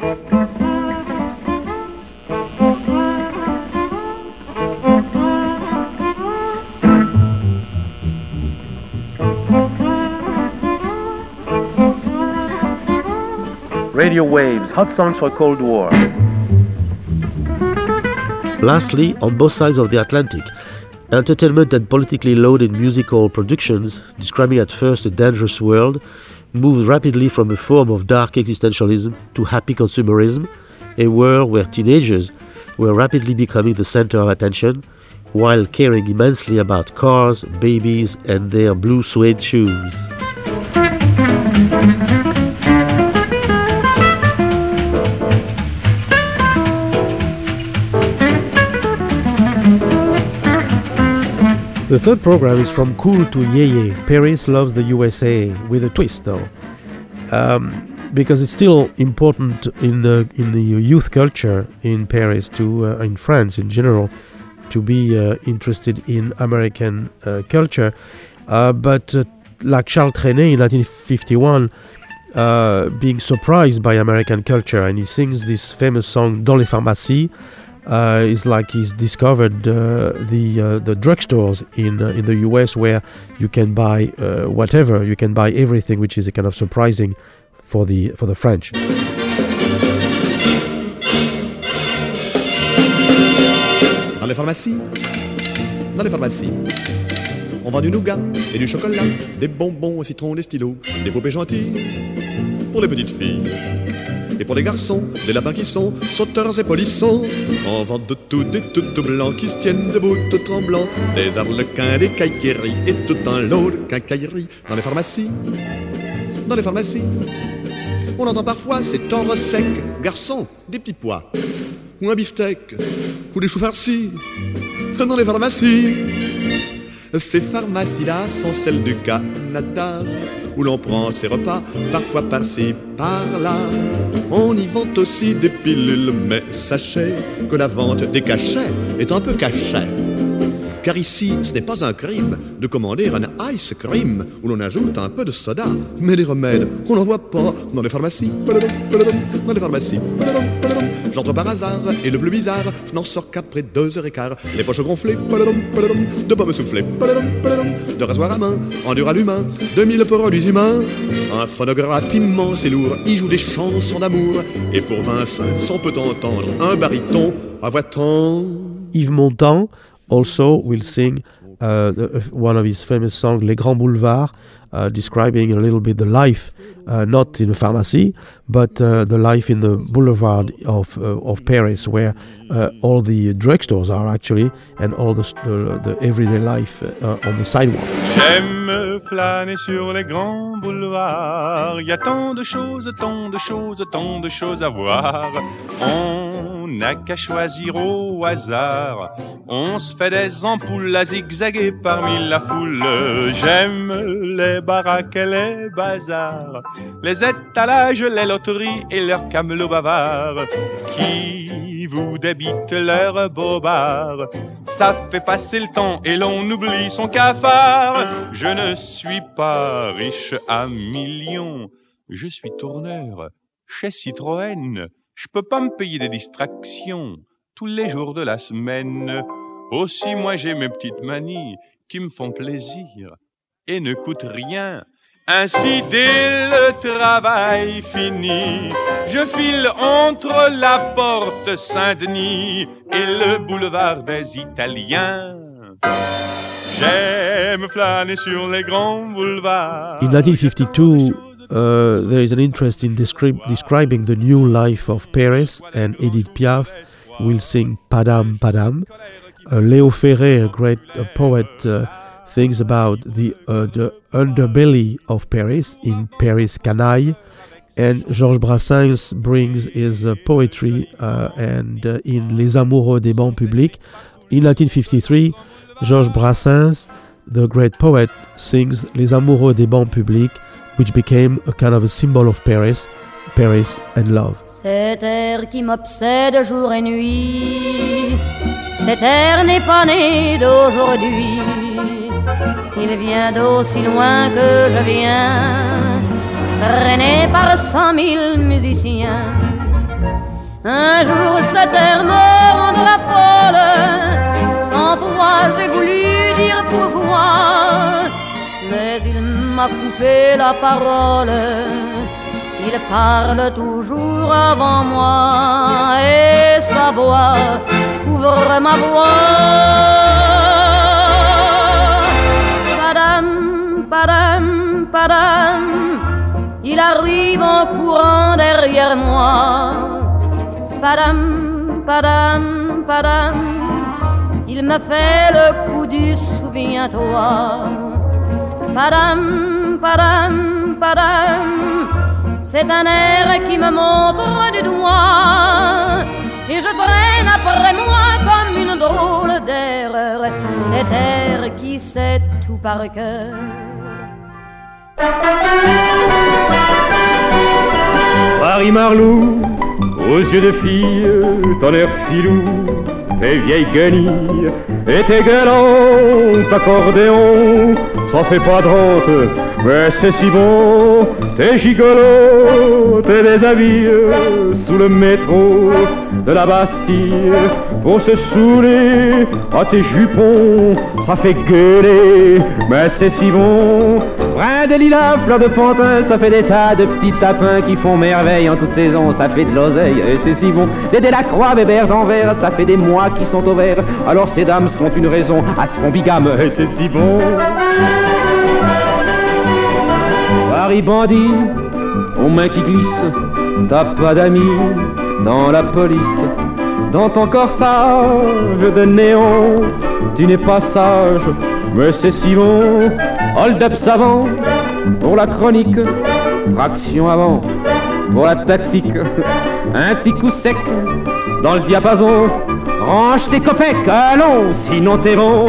Radio Waves, Hot Songs for Cold War. Lastly, on both sides of the Atlantic, entertainment and politically loaded musical productions, describing at first a dangerous world, moved rapidly from a form of dark existentialism to happy consumerism, a world where teenagers were rapidly becoming the center of attention, while caring immensely about cars, babies, and their blue suede shoes. The third program is from Cool to Yeye. Paris loves the USA with a twist, though, um, because it's still important in the in the youth culture in Paris to uh, in France in general to be uh, interested in American uh, culture. Uh, but uh, like Charles Trenet in 1951, uh, being surprised by American culture, and he sings this famous song "Dans les pharmacies." Uh, is like he's discovered uh, the uh, the drugstores in uh, in the U.S. where you can buy uh, whatever, you can buy everything, which is a kind of surprising for the for the French. Dans les pharmacies, dans les pharmacies, on vend du nougat et du chocolat, des bonbons au citron, des stylos, des poupées gentilles pour les petites filles. Et pour les garçons, des lapins qui sont sauteurs et polissons. On vend de tout, des tout blancs qui se tiennent debout tout tremblants. Des arlequins, des cailleries et tout un lot de quincailleries. Dans les pharmacies, dans les pharmacies, on entend parfois ces tendres secs. Garçons, des petits pois, ou un beefsteak, ou des choux farcis. Dans les pharmacies, ces pharmacies-là sont celles du Canada où l'on prend ses repas, parfois par-ci, par-là. On y vend aussi des pilules, mais sachez que la vente des cachets est un peu cachet. Car ici, ce n'est pas un crime de commander un ice cream où l'on ajoute un peu de soda. Mais les remèdes, on n'en voit pas dans les pharmacies. Dans les pharmacies. J'entre par hasard et le plus bizarre, je n'en sors qu'après deux heures et quart. Les poches gonflées, de pommes soufflées, de rasoir à main, en dur à l'humain, de mille produits humains. Un phonographe immense et lourd, y joue des chansons d'amour. Et pour Vincent, on peut entendre un baryton à voix Yves Montand also will sing uh, the, uh, one of his famous songs, Les Grands Boulevards, uh, describing a little bit the life, uh, not in a pharmacy, but uh, the life in the boulevard of, uh, of Paris, where all the drugstores are actually, and all the, the, everyday life on the sidewalk. J'aime flâner sur les grands boulevards. Y a tant de choses, tant de choses, tant de choses à voir. N'a qu'à choisir au hasard. On se fait des ampoules à zigzaguer parmi la foule. J'aime les baraques et les bazars, les étalages, les loteries et leurs camelots bavards qui vous débitent leurs bobards. Ça fait passer le temps et l'on oublie son cafard. Je ne suis pas riche à millions, je suis tourneur chez Citroën. Je peux pas me payer des distractions tous les jours de la semaine. Aussi, moi, j'ai mes petites manies qui me font plaisir et ne coûtent rien. Ainsi, dès le travail fini, je file entre la porte Saint-Denis et le boulevard des Italiens. J'aime flâner sur les grands boulevards. In 1952, uh, there is an interest in descri describing the new life of Paris, and Edith Piaf will sing Padam Padam. Uh, Léo Ferré, a great uh, poet, thinks about the, uh, the underbelly of Paris in Paris Canaille. And Georges Brassens brings his uh, poetry and in Les Amoureux des bancs publics. In 1953, Georges Brassens, the great poet, sings Les Amoureux des bancs publics which became a kind of a symbol of Paris, Paris and love. Cet air qui m'obsède jour et nuit, cet air n'est pas né d'aujourd'hui. Il vient d'aussi loin que je viens, traîné par cent mille musiciens. Un jour sa terre me rendra folle, sans foi j'ai voulu dire pourquoi, mais il m'a coupé la parole. Il parle toujours avant moi et sa voix couvre ma voix. padam, padam, il arrive en courant derrière moi. Padam, padam, padam, il me fait le coup du souviens-toi. Padam, padam, padam, c'est un air qui me montre du doigt. Et je traîne après moi comme une drôle d'erreur, cet air qui sait tout par cœur. Paris Marlou, aux yeux de fille, ton air filou, tes vieilles guenilles et tes galants accordéons, ça fait pas drôle, mais c'est si bon, t'es gigolo, t'es déshabillé sous le métro de la Bastille pour se saouler à tes jupons, ça fait gueuler, mais c'est si bon. Brin de lilas, fleurs de pantin, ça fait des tas de petits tapins qui font merveille en toute saison, ça fait de l'oseille, et c'est si bon. Des Delacroix, Bébert d'Anvers, ça fait des mois qui sont au vert, alors ces dames seront une raison à font bigame, et c'est si bon. Paris bandit, aux mains qui glissent, t'as pas d'amis dans la police. Dans ton corsage de néon, tu n'es pas sage, mais c'est si bon. Hold up savant pour la chronique, traction avant pour la tactique. Un petit coup sec dans le diapason. Range tes copecs, allons, sinon t'es bon.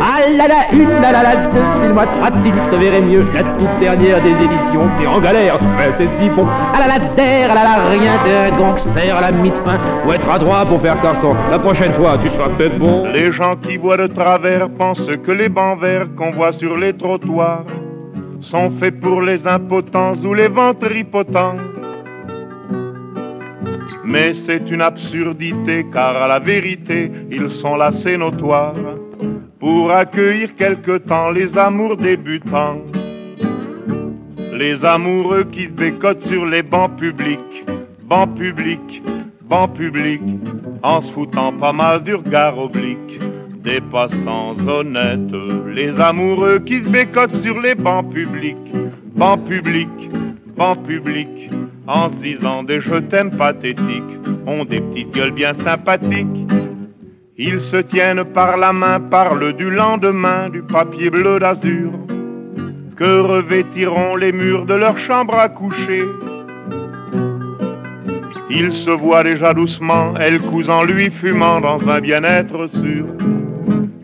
Ah là là, une là là là, deux, file-moi je te verrai mieux. La toute dernière des éditions, t'es en galère, mais c'est si bon. Ah là là, der, ah là rien, t'es un gangster à la mi-de-pain. Faut être adroit pour faire carton. La prochaine fois, tu seras peut-être bon. Les gens qui voient de travers pensent que les bancs verts qu'on voit sur les trottoirs sont faits pour les impotents ou les ventripotents. Mais c'est une absurdité, car à la vérité, ils sont là, c'est notoire, pour accueillir quelque temps les amours débutants. Les amoureux qui se bécotent sur les bancs publics, bancs publics, bancs publics, en se foutant pas mal du regard oblique des passants honnêtes. Les amoureux qui se bécotent sur les bancs publics, bancs publics, bancs publics, en se disant des je t'aime pathétiques, ont des petites gueules bien sympathiques. Ils se tiennent par la main, parlent du lendemain, du papier bleu d'azur, que revêtiront les murs de leur chambre à coucher. Ils se voient déjà doucement, elle cousant lui fumant dans un bien-être sûr,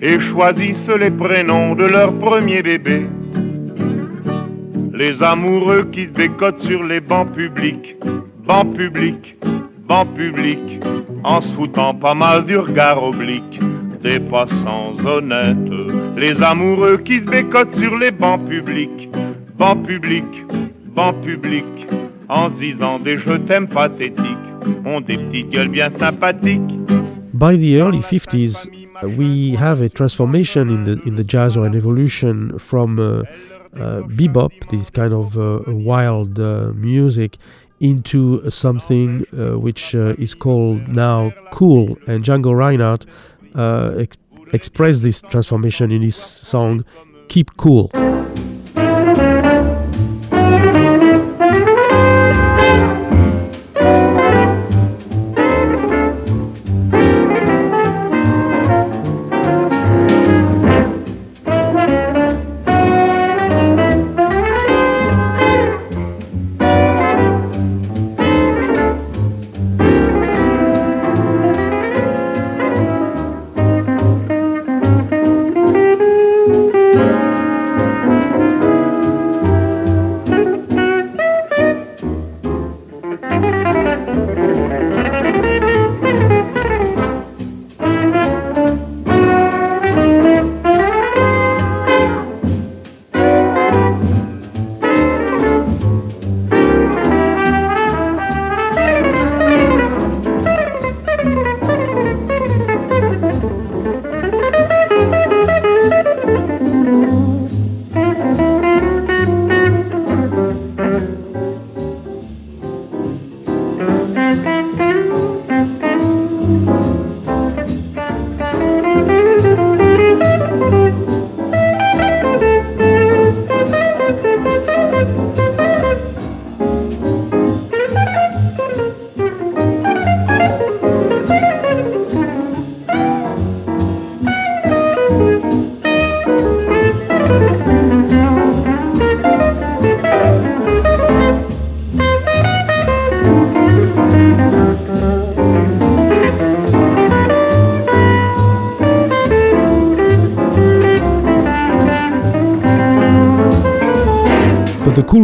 et choisissent les prénoms de leur premier bébé. Les amoureux qui se bécotent sur les bancs publics, bancs publics, bancs publics, en se foutant pas mal du regard oblique des passants honnêtes. Les amoureux qui se bécotent sur les bancs publics, bancs publics, bancs publics, en se disant des je t'aime pathétiques, ont des petites gueules bien sympathiques. By the early 50s, uh, we have a transformation in the in the jazz or an evolution from uh, bebop, this kind of uh, wild uh, music, into something uh, which uh, is called now cool. And Django Reinhardt uh, ex- expressed this transformation in his song "Keep Cool."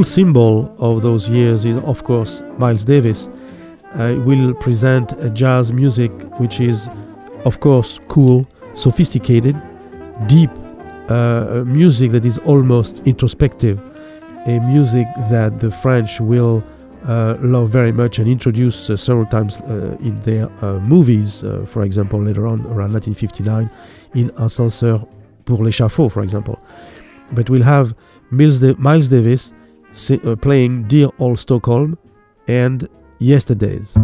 Symbol of those years is, of course, Miles Davis. Uh, will present a jazz music which is, of course, cool, sophisticated, deep, uh, music that is almost introspective, a music that the French will uh, love very much and introduce uh, several times uh, in their uh, movies, uh, for example, later on around 1959 in Ascenseur pour l'échafaud, for example. But we'll have Miles, Davis Uh, playing Dear Old Stockholm and Yesterdays.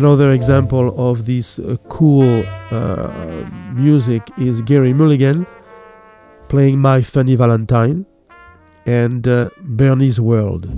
Another example of this uh, cool uh, music is Gerry Mulligan playing My Funny Valentine and uh, Bernie's World.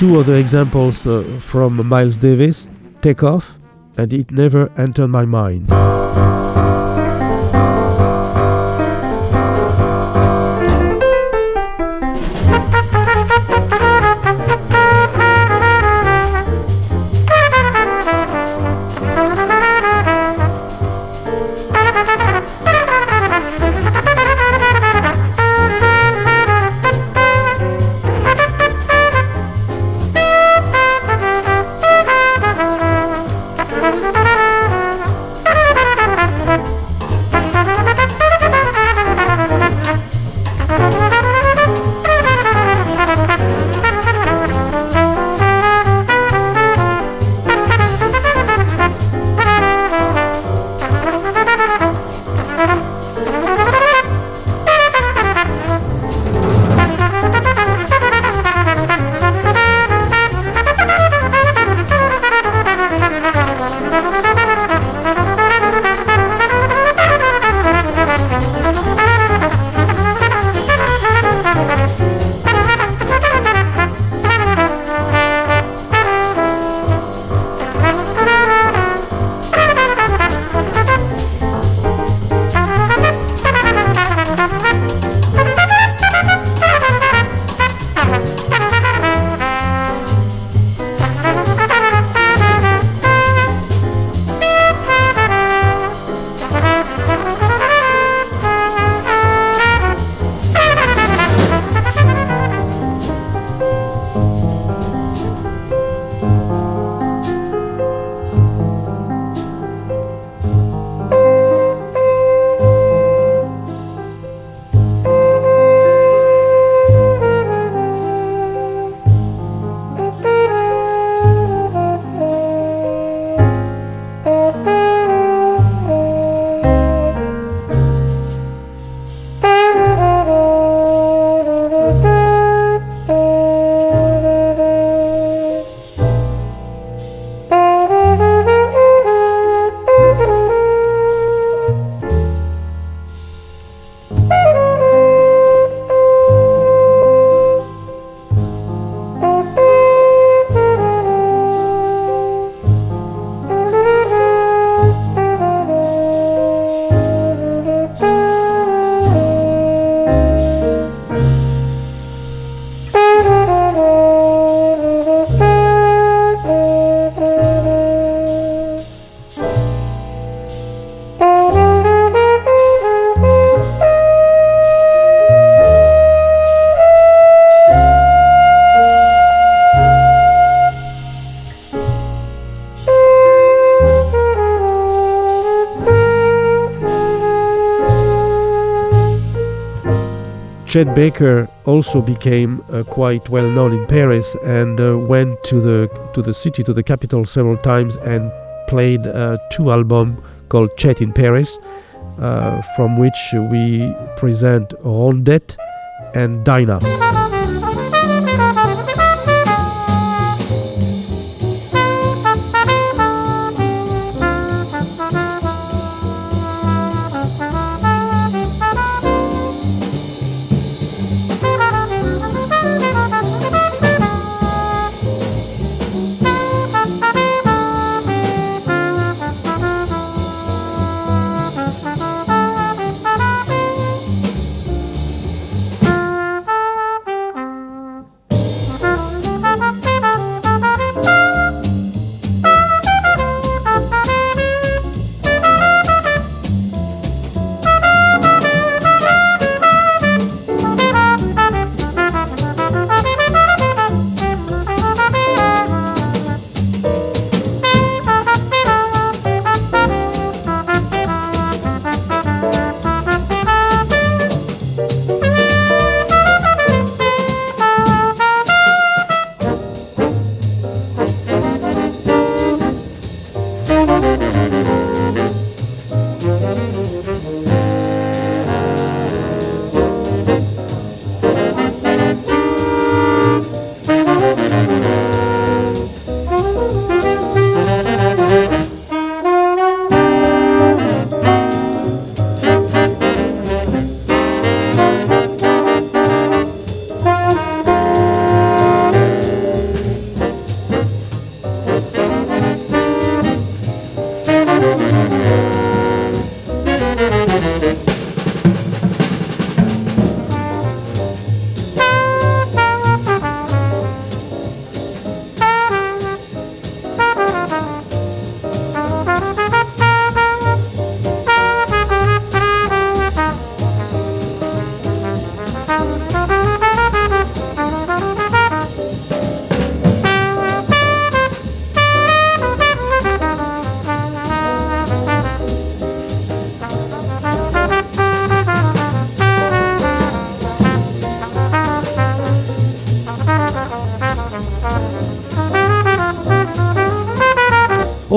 Two other examples uh, from Miles Davis Take Off and It Never Entered My Mind. Chet Baker also became uh, quite well known in Paris and uh, went to the to the city to the capital several times and played uh, two albums called Chet in Paris, uh, from which we present Rondette and Dinah.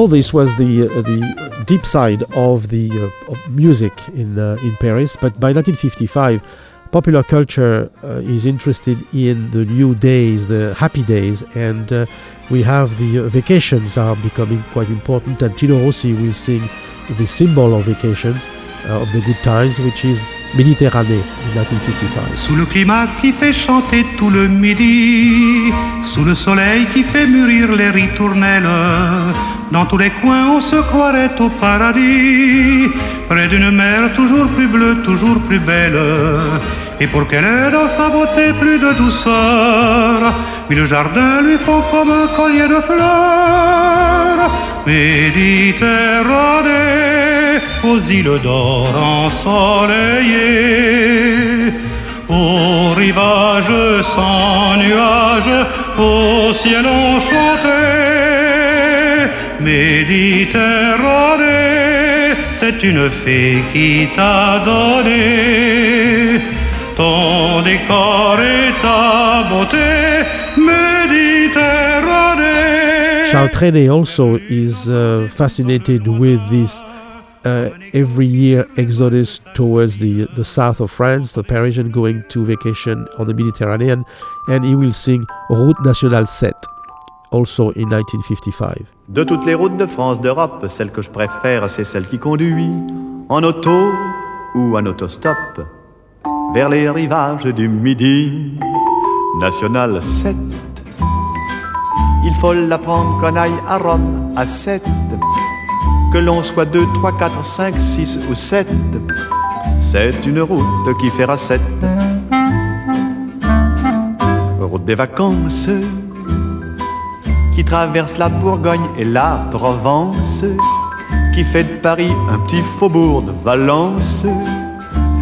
All this was the uh, the deep side of the uh, of music in uh, in Paris. But by 1955, popular culture uh, is interested in the new days, the happy days, and we have the vacations are becoming quite important. And Tino Rossi will sing the symbol of vacations, of the good times, which is Méditerranée in 1955. Sous le climat qui fait chanter tout le midi, sous le soleil qui fait mûrir les ritournelles, dans tous les coins on se croirait au paradis, près d'une mer toujours plus bleue, toujours plus belle. Et pour qu'elle ait dans sa beauté plus de douceur, le jardin lui font comme un collier de fleurs. Méditerranée, aux îles d'or ensoleillées, au rivage sans nuages, au ciel enchanté. Méditerranée, c'est une fée qui t'a donné ton décor et ta beauté Méditerranée. Charles also is uh, fascinated with this uh, every year exodus towards the the south of France, the Parisian going to vacation on the Mediterranean, and he will sing Route Nationale 7, also in 1955. De toutes les routes de France, d'Europe, celle que je préfère, c'est celle qui conduit en auto ou en autostop vers les rivages du Midi. National 7. Il faut la prendre qu'on aille à Rome à 7. Que l'on soit 2, 3, 4, 5, 6 ou 7. C'est une route qui fera 7. Route des vacances qui traverse la Bourgogne et la Provence, qui fait de Paris un petit faubourg de Valence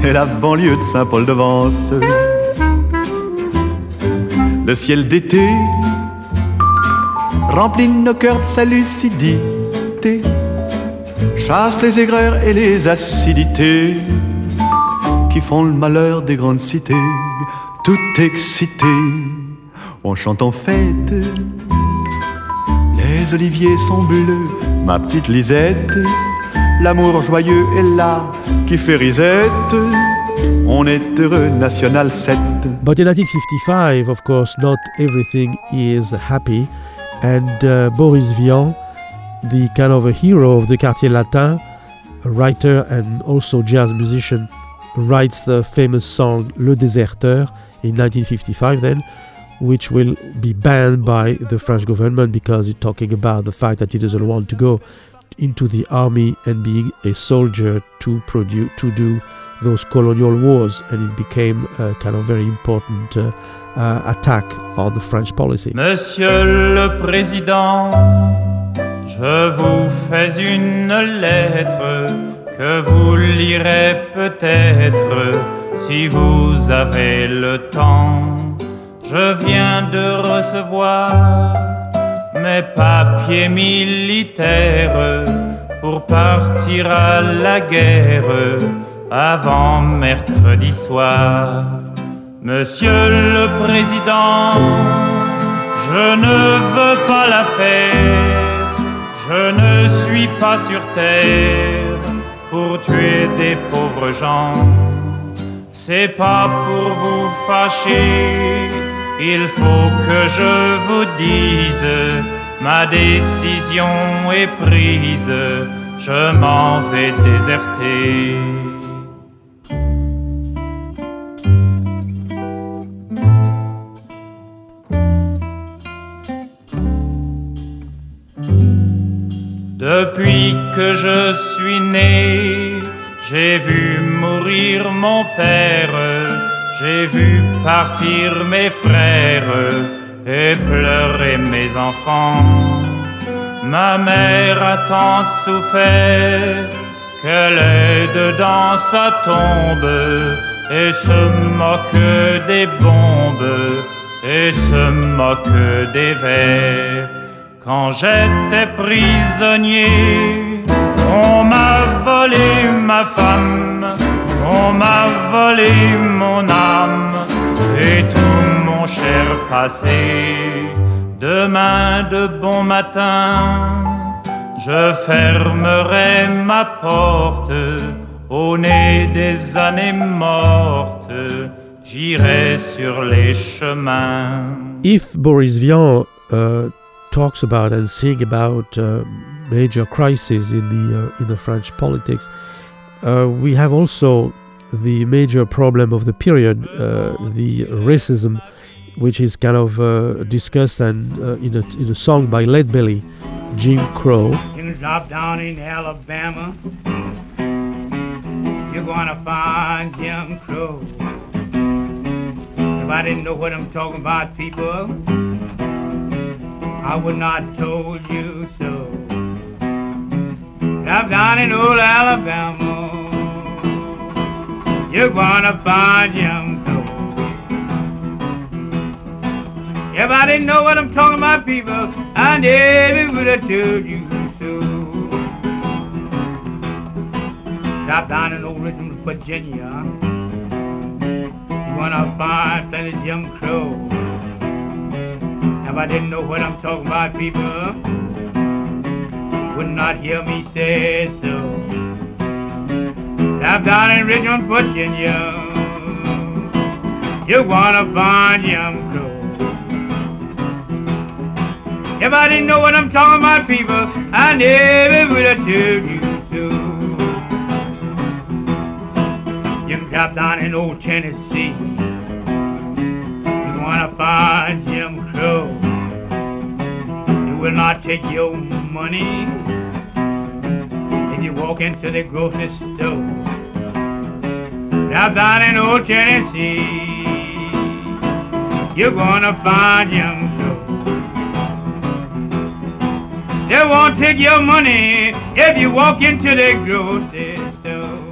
et la banlieue de Saint-Paul-de-Vence. Le ciel d'été remplit nos cœurs de sa lucidité, chasse les aigreurs et les acidités qui font le malheur des grandes cités, tout excité. On chante en fête, les oliviers sont bleus, ma petite Lisette L'amour joyeux est là qui fait risette. On est heureux, National 7. But in 1955, of course, not everything is happy. And uh, Boris Vian, the kind of a hero of the Quartier Latin, a writer and also jazz musician, writes the famous song Le Déserteur in 1955 then, which will be banned by the French government because it's talking about the fact that he doesn't want to go into the army and being a soldier to produce to do those colonial wars and it became a kind of very important uh, uh, attack on the French policy. Monsieur le Président, je vous fais une lettre que vous lirez peut-être si vous avez le temps. Je viens de recevoir mes papiers militaires pour partir à la guerre avant mercredi soir. Monsieur le Président, je ne veux pas la faire, je ne suis pas sur terre pour tuer des pauvres gens. C'est pas pour vous fâcher il faut que je vous dise, ma décision est prise, je m'en vais déserter. Depuis que je suis né, j'ai vu mourir mon père j'ai vu partir mes frères et pleurer mes enfants. Ma mère a tant souffert qu'elle est dedans sa tombe et se moque des bombes et se moque des vers. Quand j'étais prisonnier, on m'a volé ma femme on m'a volé mon âme et tout mon cher passé. Demain de bon matin, je fermerai ma porte au nez des années mortes, j'irai sur les chemins. If Boris Vian uh, talks about and sing about uh, major crises in the uh, in the French politics, we have also the major problem of the period, uh, the racism, which is kind of uh, discussed and in a in a song by Leadbelly, Jim Crow. You drop down in Alabama you're gonna find Jim Crow. If I didn't know what I'm talking about, people, I would not told you so. I'm down in old Alabama. You're gonna find Jim Crow. If I didn't know what I'm talking about, people, I never would have told you so. Stop down in old Richmond, Virginia. You wanna find plenty Jim Crow. If I didn't know what I'm talking about, people would not hear me say so. Stop down in Richmond, Virginia. You wanna find Jim Crow. If I didn't know what I'm talking about, people, I never would have told you. Drop down in old Tennessee. You wanna find Jim Crow. You will not take your money if you walk into the grocery store. Drop down in old Tennessee. You're gonna find Jim Crow. They won't take your money if you walk into the grocery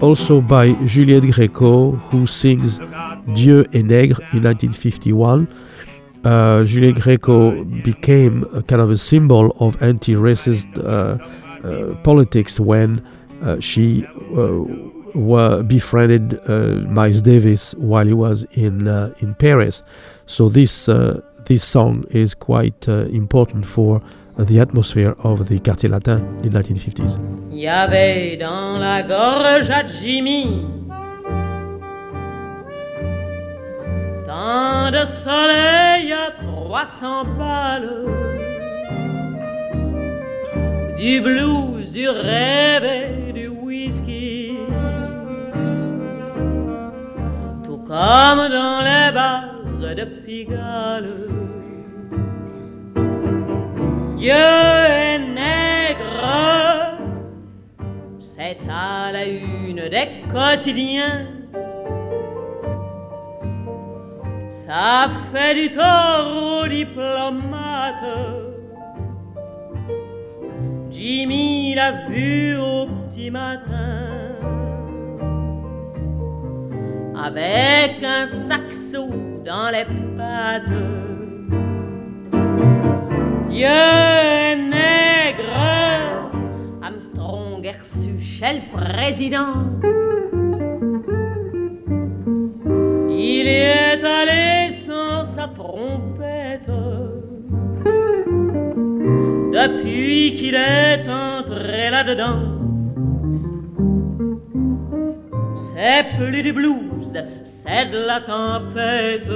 also by Juliette Gréco, who sings Dieu est nègre in 1951. Uh, Juliette Gréco became a kind of a symbol of anti racist uh, uh, politics when uh, she were befriended Miles Davis while he was in, in Paris. So, this, this song is quite important for the atmosphere of the Quartier Latin in the 1950s. Y avait dans la gorge à Jimmy tant de soleil à 300 balles, du blues, du rêve et du whisky, tout comme dans les bars de Pigalle. Dieu est nègre, c'est à la une des quotidiens. Ça fait du tort aux diplomates. Jimmy l'a vu au petit matin avec un saxo dans les pattes. Dieu nègre, Armstrong est reçu président. Il est allé sans sa trompette. Depuis qu'il est entré là-dedans, c'est plus du blues, c'est de la tempête.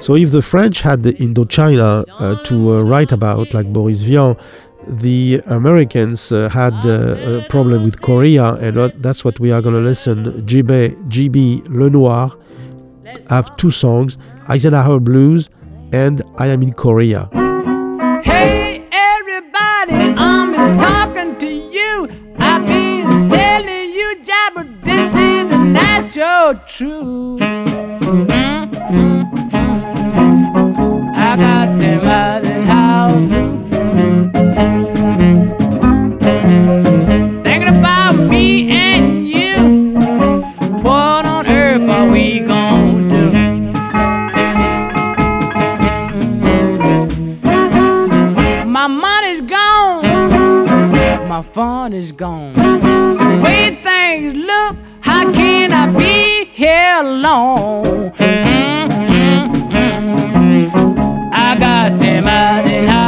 So if the French had the Indochina uh, to uh, write about, like Boris Vian, the Americans uh, had uh, a problem with Korea, and that's what we are going to listen. J.B., J.B. Lenoir have two songs, Eisenhower Blues and I Am in Korea. Hey everybody, I'm talking to you. I've been telling you, Jabba, this is not your truth. fun is gone. The way things look, how can I be here alone? I got them out and out.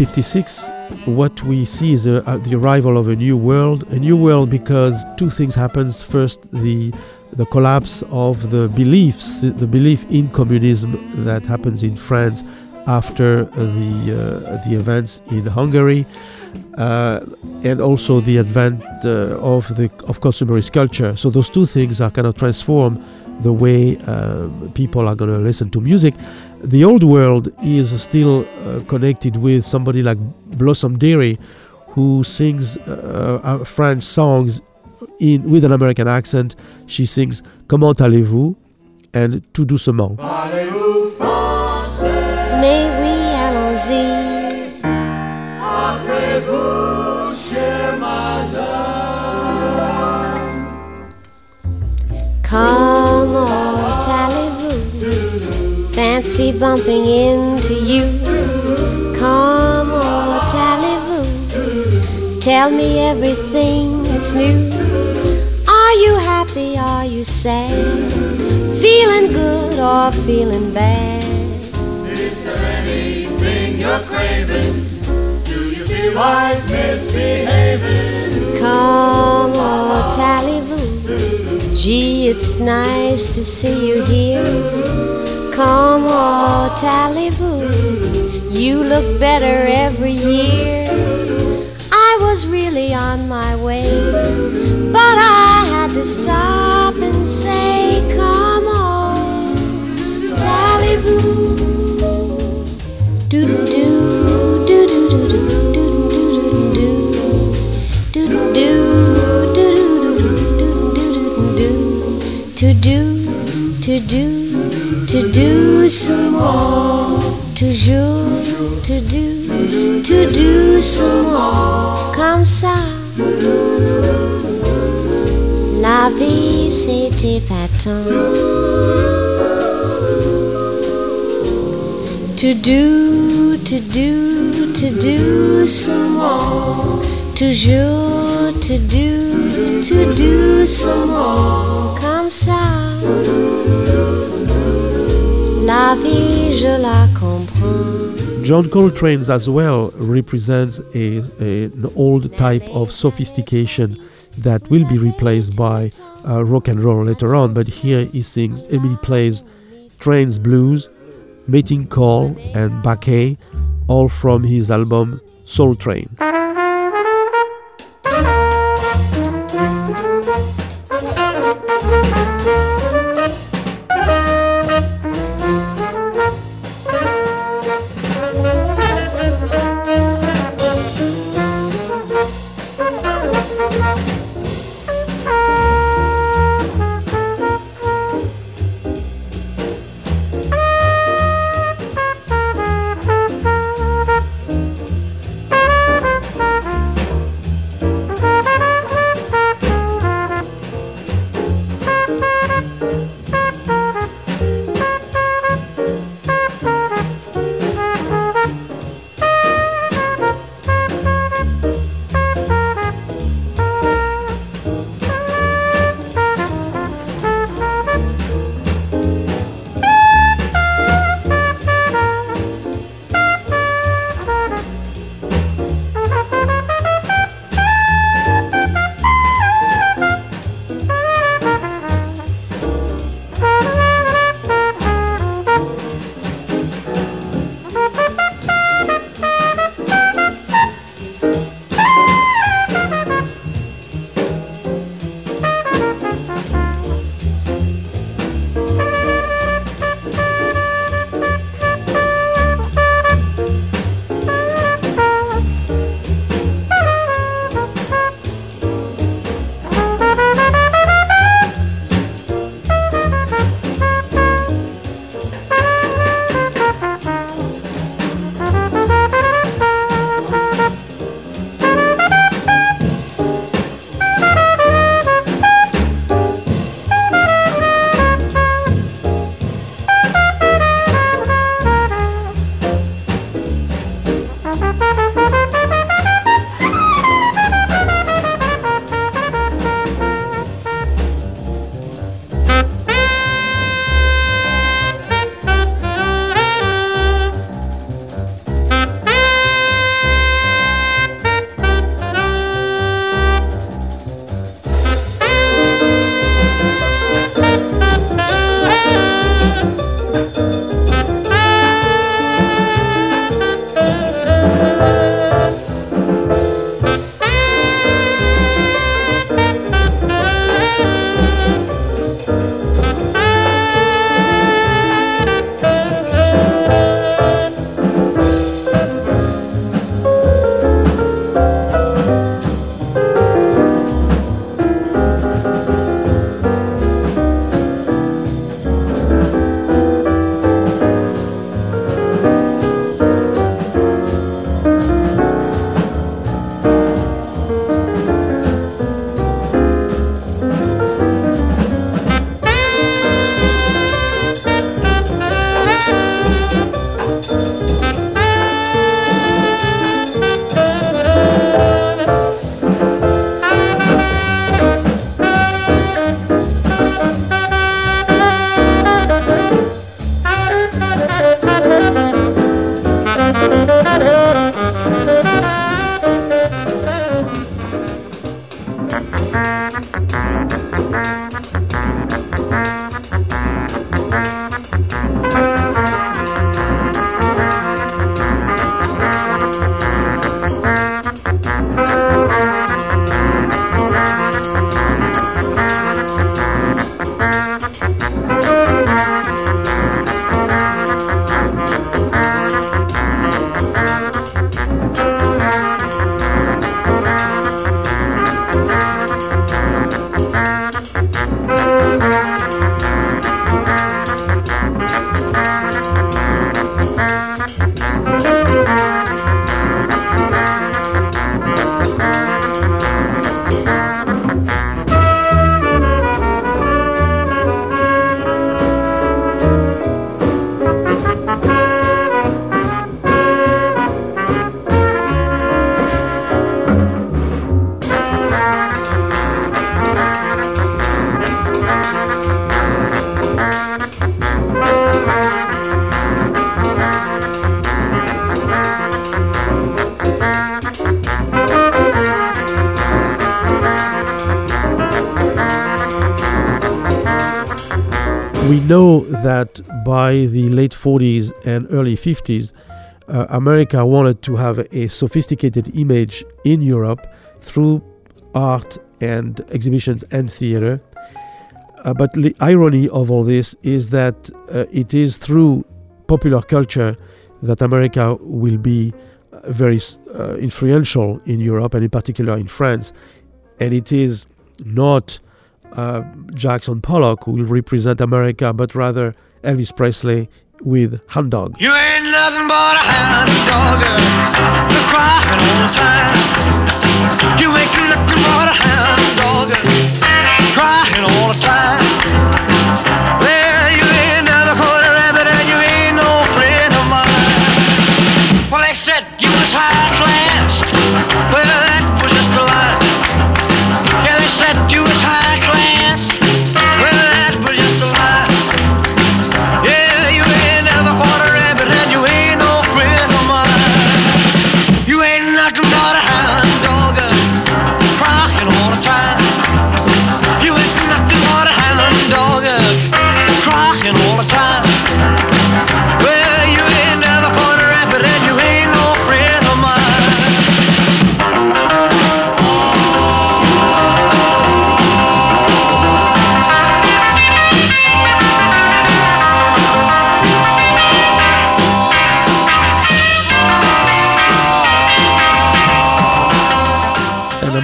1956, what we see is a, uh, the arrival of a new world. A new world because two things happens. First, the the collapse of the beliefs, the belief in communism that happens in France after the uh, the events in Hungary, uh, and also the advent uh, of the of consumerist culture. So those two things are kind of transform the way uh, people are going to listen to music. The old world is still uh, connected with somebody like Blossom Dearie, who sings uh, uh, French songs in with an American accent. She sings Comment allez-vous and Tout doucement. Mais oui, allons-y. Allez-vous? Bumping into you. Come allez-vous? Tell me everything that's new. Are you happy? Are you sad? Feeling good or feeling bad? Is there anything you're craving? Do you feel like misbehaving? Come allez-vous? Gee, it's nice to see you here. Comment allez-vous? You look better every year. I was really on my way, but I had to stop and say, Come some more. Toujours, to do, to do some more. Comme ça, la vie c'est épatante. To do, to do, to do some more. Toujours, to do, to do some more. Comme ça, la vie je la comprends. John Coltrane's as well represents a, a- an old type of sophistication that will be replaced by uh, rock and roll later on. But here he sings, he plays Trane's Blues, Mating Call, and Baquet, all from his album Soultrane. 嗯 late 40s and early 50s, uh, America wanted to have a sophisticated image in Europe through art and exhibitions and theater. Uh, but the irony of all this is that uh, it is through popular culture that America will be uh, very uh, influential in Europe and in particular in France. And it is not uh, Jackson Pollock who will represent America, but rather Elvis Presley with Hound Dog. You ain't nothing but a hound dog, you're crying all the time. You ain't nothing but a hound dog,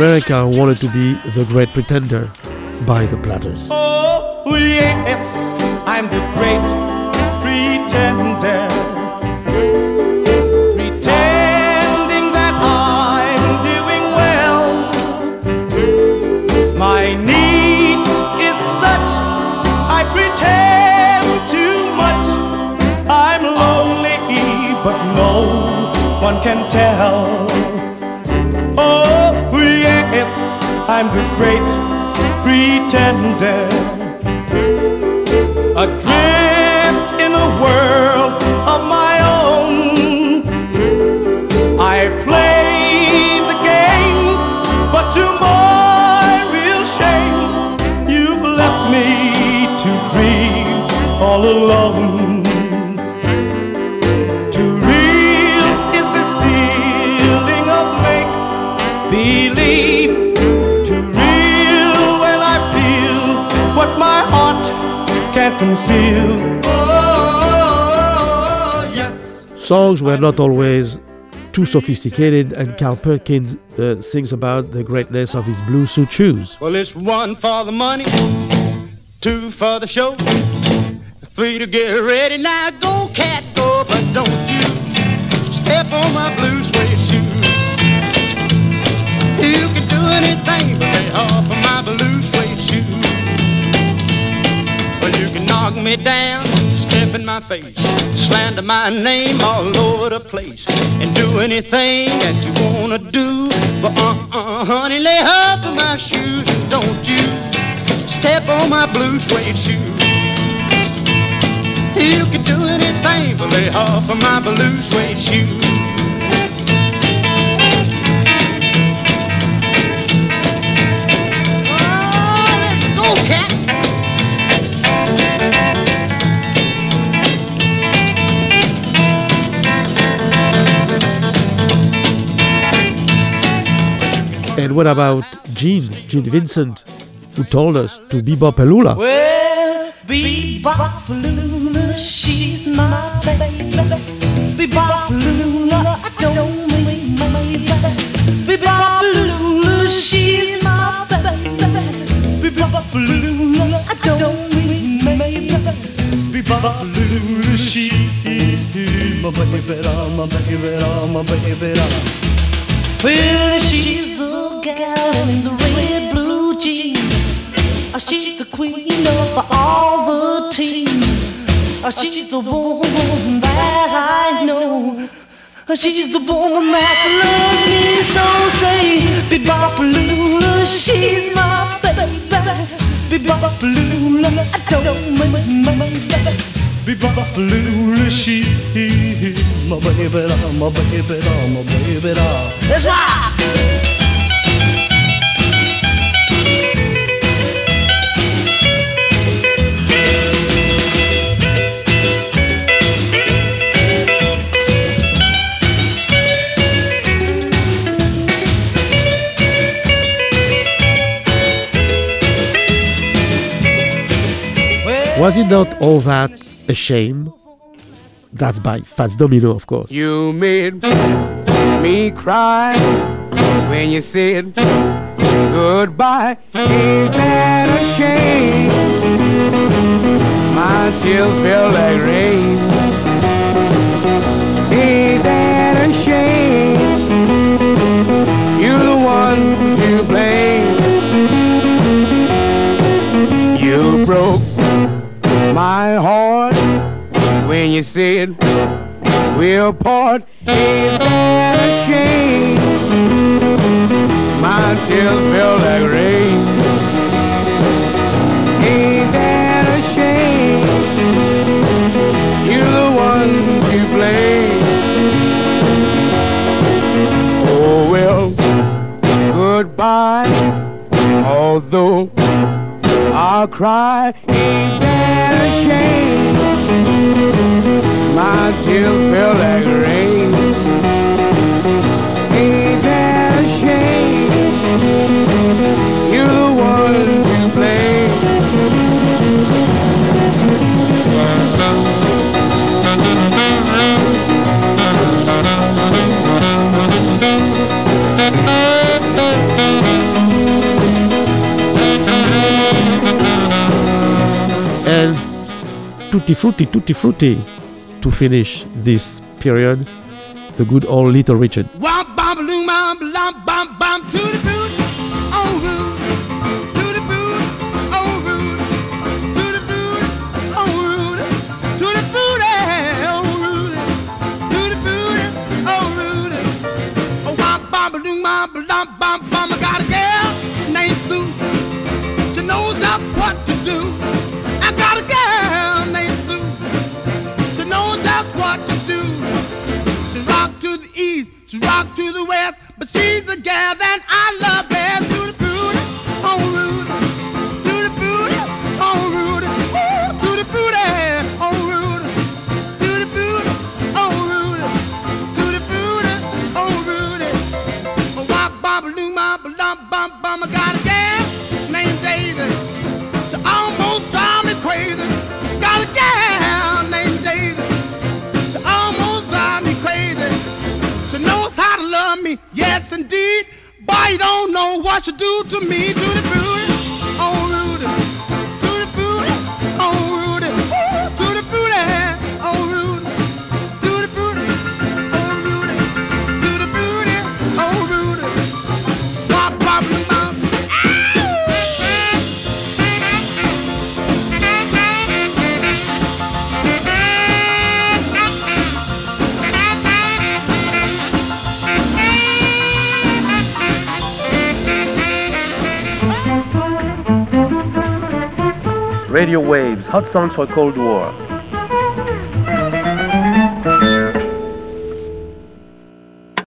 America wanted to be the great pretender by the Platters. Oh, yes, I'm the great pretender. Pretending that I'm doing well. My need is such, I pretend too much. I'm lonely, but no, one can tell. I'm the great pretender. Adrift in a world of my can't conceal. Oh, yes. Songs were not always too sophisticated, and Carl Perkins uh, sings about the greatness of his blue suede shoes. Well, it's one for the money, two for the show, three to get ready. Now go, cat, go, but don't you step on my blue knock me down, step in my face, slander my name all over the place, and do anything that you wanna do. But uh-uh, honey, lay off of my shoes, don't you step on my blue suede shoe. You can do anything but lay off of my blue suede shoe. Go, cat. And what about Gene, Gene Vincent, who told us to bebop a lula? Well, Bebop Lula, she's my baby. Bebop Lula, I don't mean maybe. Bebop Lula, she's my baby. Bebop Lula, I don't mean maybe. Bebop Lula, she's my baby, my baby, my baby. Well, she's the gal in the red blue jeans. Uh, She's the queen of all the team. Uh, She's the woman that I know. Uh, She's the woman that loves me so. Say, Bebopalula, she's my baby. Bebopalula, I don't mean my baby. Bebopalula, she's my baby, my baby, my baby. Let's rock! Was it not all that a shame? That's by Fats Domino, of course. You made me cry when you said goodbye. Ain't that a shame? My tears feel like rain. Ain't that a shame? You're the one to blame. You broke my heart when you said we'll part. Ain't that a shame? My tears feel like rain. Ain't that a shame? You're the one to blame. Oh well, goodbye. Although I'll cry, ain't that a shame? My tears feel like rain. Ain't that a shame? You're the one to blame. Tutti Frutti, Tutti Frutti to finish this period, the good old Little Richard. Hot Songs for Cold War.